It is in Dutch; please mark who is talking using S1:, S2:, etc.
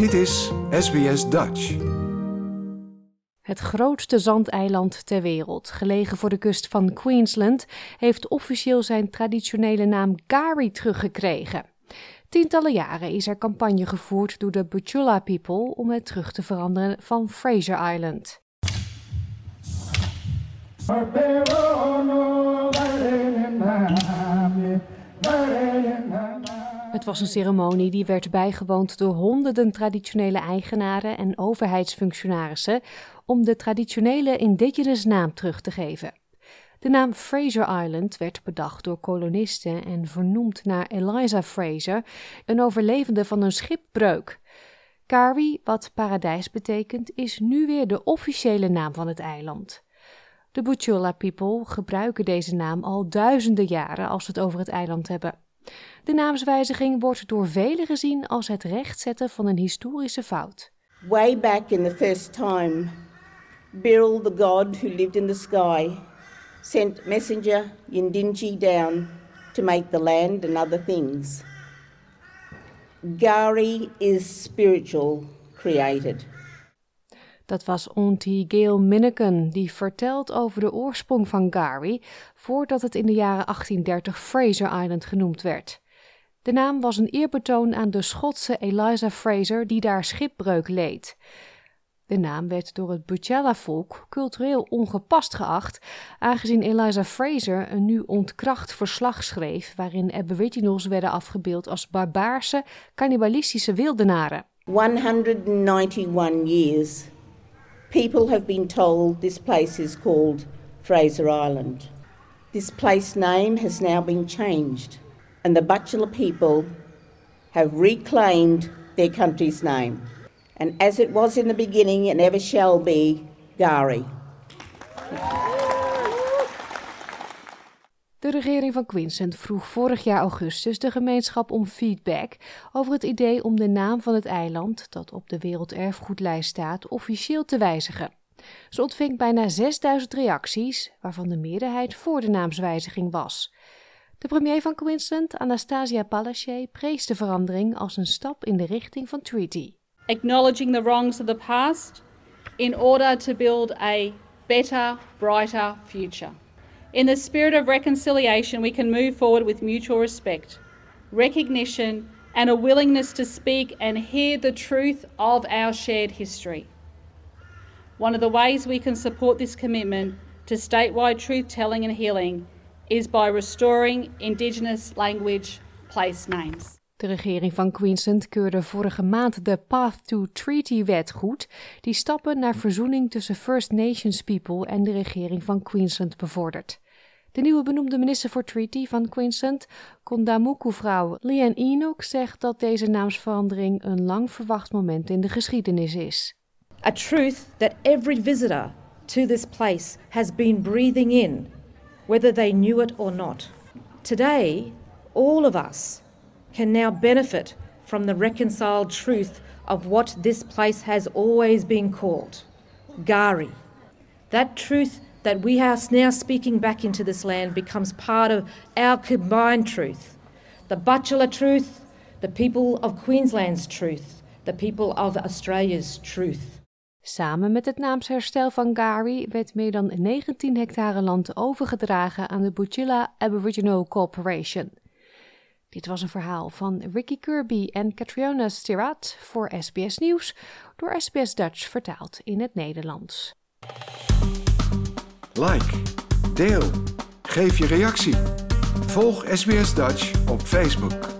S1: Dit is SBS Dutch.
S2: Het grootste zandeiland ter wereld, gelegen voor de kust van Queensland, heeft officieel zijn traditionele naam Gari teruggekregen. Tientallen jaren is er campagne gevoerd door de Butchulla people om het terug te veranderen van Fraser Island. Het was een ceremonie die werd bijgewoond door honderden traditionele eigenaren en overheidsfunctionarissen om de traditionele indigenous naam terug te geven. De naam Fraser Island werd bedacht door kolonisten en vernoemd naar Eliza Fraser, een overlevende van een schipbreuk. Kawi, wat paradijs betekent, is nu weer de officiële naam van het eiland. De Butchulla people gebruiken deze naam al duizenden jaren als we het over het eiland hebben. De naamswijziging wordt door velen gezien als het rechtzetten van een historische fout.
S3: Way back in the first time, Biril, the god who lived in the sky, sent messenger Yindinji down to make the land and other things. Gari is spiritual created.
S2: Dat was Auntie Gail Minneken, die vertelt over de oorsprong van Gary voordat het in de jaren 1830 Fraser Island genoemd werd. De naam was een eerbetoon aan de Schotse Eliza Fraser die daar schipbreuk leed. De naam werd door het Butchella-volk cultureel ongepast geacht, aangezien Eliza Fraser een nu ontkracht verslag schreef waarin aboriginals werden afgebeeld als barbaarse, cannibalistische wildenaren.
S3: 191 years people have been told this place is called Fraser Island. This place name has now been changed, and the Butchulla people have reclaimed their country's name. And as it was in the beginning and ever shall be, Gari.
S2: De regering van Queensland vroeg vorig jaar augustus de gemeenschap om feedback over het idee om de naam van het eiland, dat op de werelderfgoedlijst staat, officieel te wijzigen. Ze ontving bijna 6000 reacties, waarvan de meerderheid voor de naamswijziging was. De premier van Queensland, Anastasia Palaszczuk, prees de verandering als een stap in de richting van treaty.
S4: Acknowledging the wrongs of the past in order to build a better, brighter future. In the spirit of reconciliation, we can move forward with mutual respect, recognition, and a willingness to speak and hear the truth of our shared history. One of the ways we can support this commitment to statewide truth telling and healing is by restoring Indigenous language place names.
S2: De regering van Queensland keurde vorige maand de Path to Treaty-wet goed, die stappen naar verzoening tussen First Nations people en de regering van Queensland bevordert. De nieuwe benoemde minister voor Treaty van Queensland, Kondamuku-vrouw Leanne Enoch, zegt dat deze naamsverandering een lang verwacht moment in de geschiedenis is.
S5: A truth that every visitor to this place has been breathing in, whether they knew it or not. Today, all of us can now benefit from the reconciled truth of what this place has always been called Gari. That truth that we are now speaking back into this land becomes part of our combined truth. The Butchulla truth, the people of Queensland's truth, the people of Australia's truth.
S2: Samen met het naamsherstel van Gari werd meer dan 19 hectare land overgedragen aan de Butchulla Aboriginal Corporation. Dit was een verhaal van Ricky Kirby en Catriona Stirat voor SBS Nieuws, door SBS Dutch vertaald in het Nederlands.
S1: Like, deel, geef je reactie. Volg SBS Dutch op Facebook.